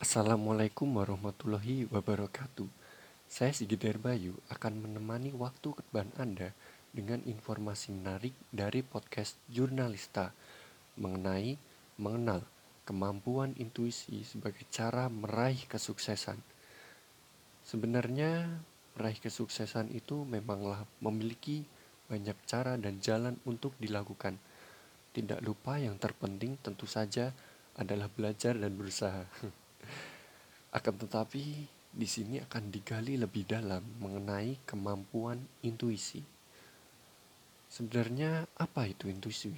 Assalamualaikum warahmatullahi wabarakatuh. Saya Sigit Bayu akan menemani waktu ke depan Anda dengan informasi menarik dari podcast Jurnalista mengenai mengenal kemampuan intuisi sebagai cara meraih kesuksesan. Sebenarnya meraih kesuksesan itu memanglah memiliki banyak cara dan jalan untuk dilakukan. Tidak lupa yang terpenting tentu saja adalah belajar dan berusaha. Akan tetapi, di sini akan digali lebih dalam mengenai kemampuan intuisi. Sebenarnya, apa itu intuisi?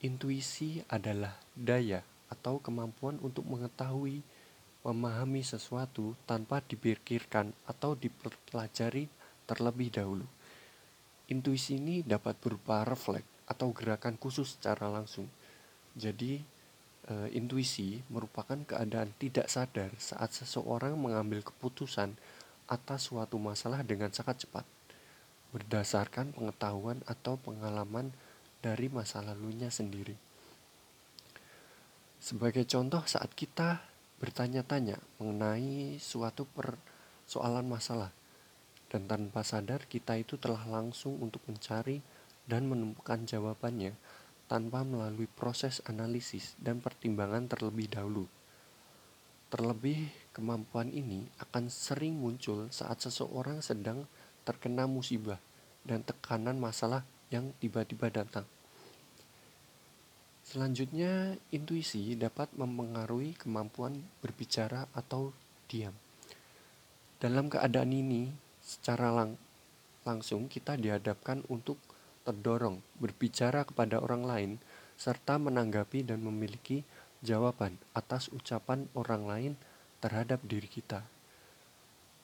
Intuisi adalah daya atau kemampuan untuk mengetahui, memahami sesuatu tanpa dipikirkan atau dipelajari terlebih dahulu. Intuisi ini dapat berupa refleks atau gerakan khusus secara langsung. Jadi, e, intuisi merupakan keadaan tidak sadar saat seseorang mengambil keputusan atas suatu masalah dengan sangat cepat, berdasarkan pengetahuan atau pengalaman dari masa lalunya sendiri. Sebagai contoh, saat kita bertanya-tanya mengenai suatu persoalan masalah, dan tanpa sadar kita itu telah langsung untuk mencari dan menemukan jawabannya tanpa melalui proses analisis dan pertimbangan terlebih dahulu. Terlebih, kemampuan ini akan sering muncul saat seseorang sedang terkena musibah dan tekanan masalah yang tiba-tiba datang. Selanjutnya, intuisi dapat mempengaruhi kemampuan berbicara atau diam. Dalam keadaan ini, secara lang langsung kita dihadapkan untuk terdorong berbicara kepada orang lain serta menanggapi dan memiliki jawaban atas ucapan orang lain terhadap diri kita.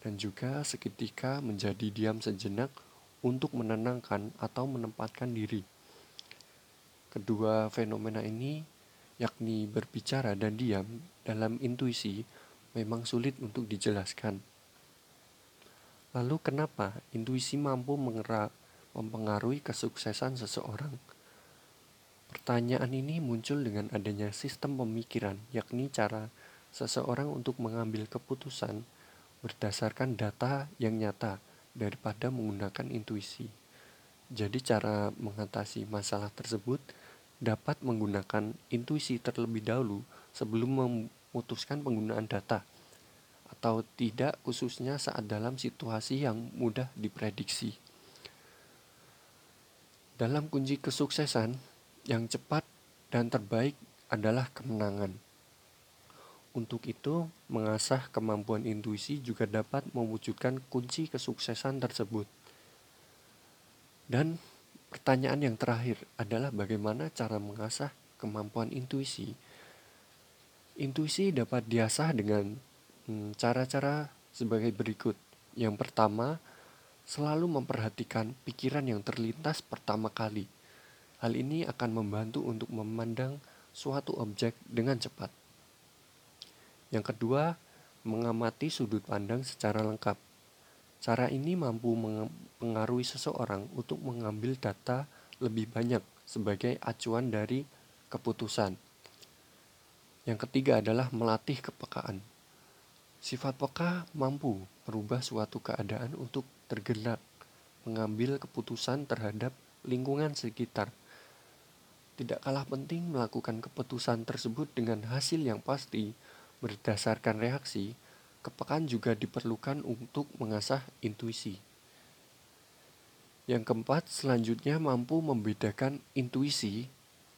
Dan juga seketika menjadi diam sejenak untuk menenangkan atau menempatkan diri. Kedua fenomena ini, yakni berbicara dan diam dalam intuisi, memang sulit untuk dijelaskan. Lalu, kenapa intuisi mampu mempengaruhi kesuksesan seseorang. Pertanyaan ini muncul dengan adanya sistem pemikiran, yakni cara seseorang untuk mengambil keputusan berdasarkan data yang nyata daripada menggunakan intuisi. Jadi, cara mengatasi masalah tersebut dapat menggunakan intuisi terlebih dahulu sebelum memutuskan penggunaan data, atau tidak, khususnya saat dalam situasi yang mudah diprediksi. Dalam kunci kesuksesan yang cepat dan terbaik adalah kemenangan. Untuk itu, mengasah kemampuan intuisi juga dapat mewujudkan kunci kesuksesan tersebut. Dan pertanyaan yang terakhir adalah bagaimana cara mengasah kemampuan intuisi. Intuisi dapat diasah dengan hmm, cara-cara sebagai berikut. Yang pertama, selalu memperhatikan pikiran yang terlintas pertama kali. Hal ini akan membantu untuk memandang suatu objek dengan cepat. Yang kedua, mengamati sudut pandang secara lengkap. Cara ini mampu mempengaruhi seseorang untuk mengambil data lebih banyak sebagai acuan dari keputusan. Yang ketiga adalah melatih kepekaan. Sifat peka mampu merubah suatu keadaan untuk tergerak mengambil keputusan terhadap lingkungan sekitar. Tidak kalah penting melakukan keputusan tersebut dengan hasil yang pasti berdasarkan reaksi, kepekaan juga diperlukan untuk mengasah intuisi. Yang keempat, selanjutnya mampu membedakan intuisi,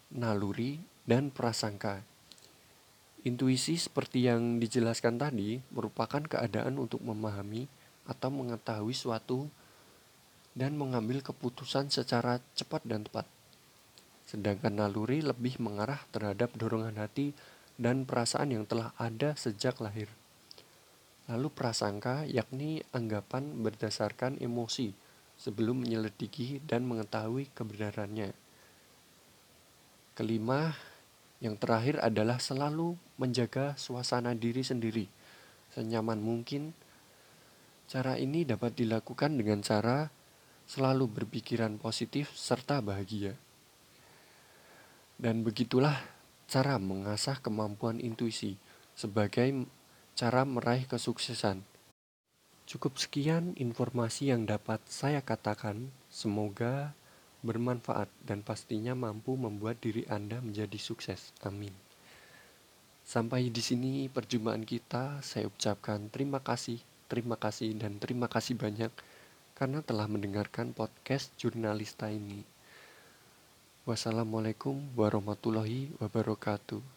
naluri, dan prasangka. Intuisi seperti yang dijelaskan tadi merupakan keadaan untuk memahami atau mengetahui suatu dan mengambil keputusan secara cepat dan tepat. Sedangkan naluri lebih mengarah terhadap dorongan hati dan perasaan yang telah ada sejak lahir. Lalu prasangka yakni anggapan berdasarkan emosi sebelum menyelidiki dan mengetahui kebenarannya. Kelima, yang terakhir adalah selalu menjaga suasana diri sendiri senyaman mungkin Cara ini dapat dilakukan dengan cara selalu berpikiran positif serta bahagia. Dan begitulah cara mengasah kemampuan intuisi sebagai cara meraih kesuksesan. Cukup sekian informasi yang dapat saya katakan. Semoga bermanfaat dan pastinya mampu membuat diri Anda menjadi sukses. Amin. Sampai di sini perjumpaan kita. Saya ucapkan terima kasih, terima kasih, dan terima kasih banyak karena telah mendengarkan podcast jurnalista ini. Wassalamualaikum warahmatullahi wabarakatuh.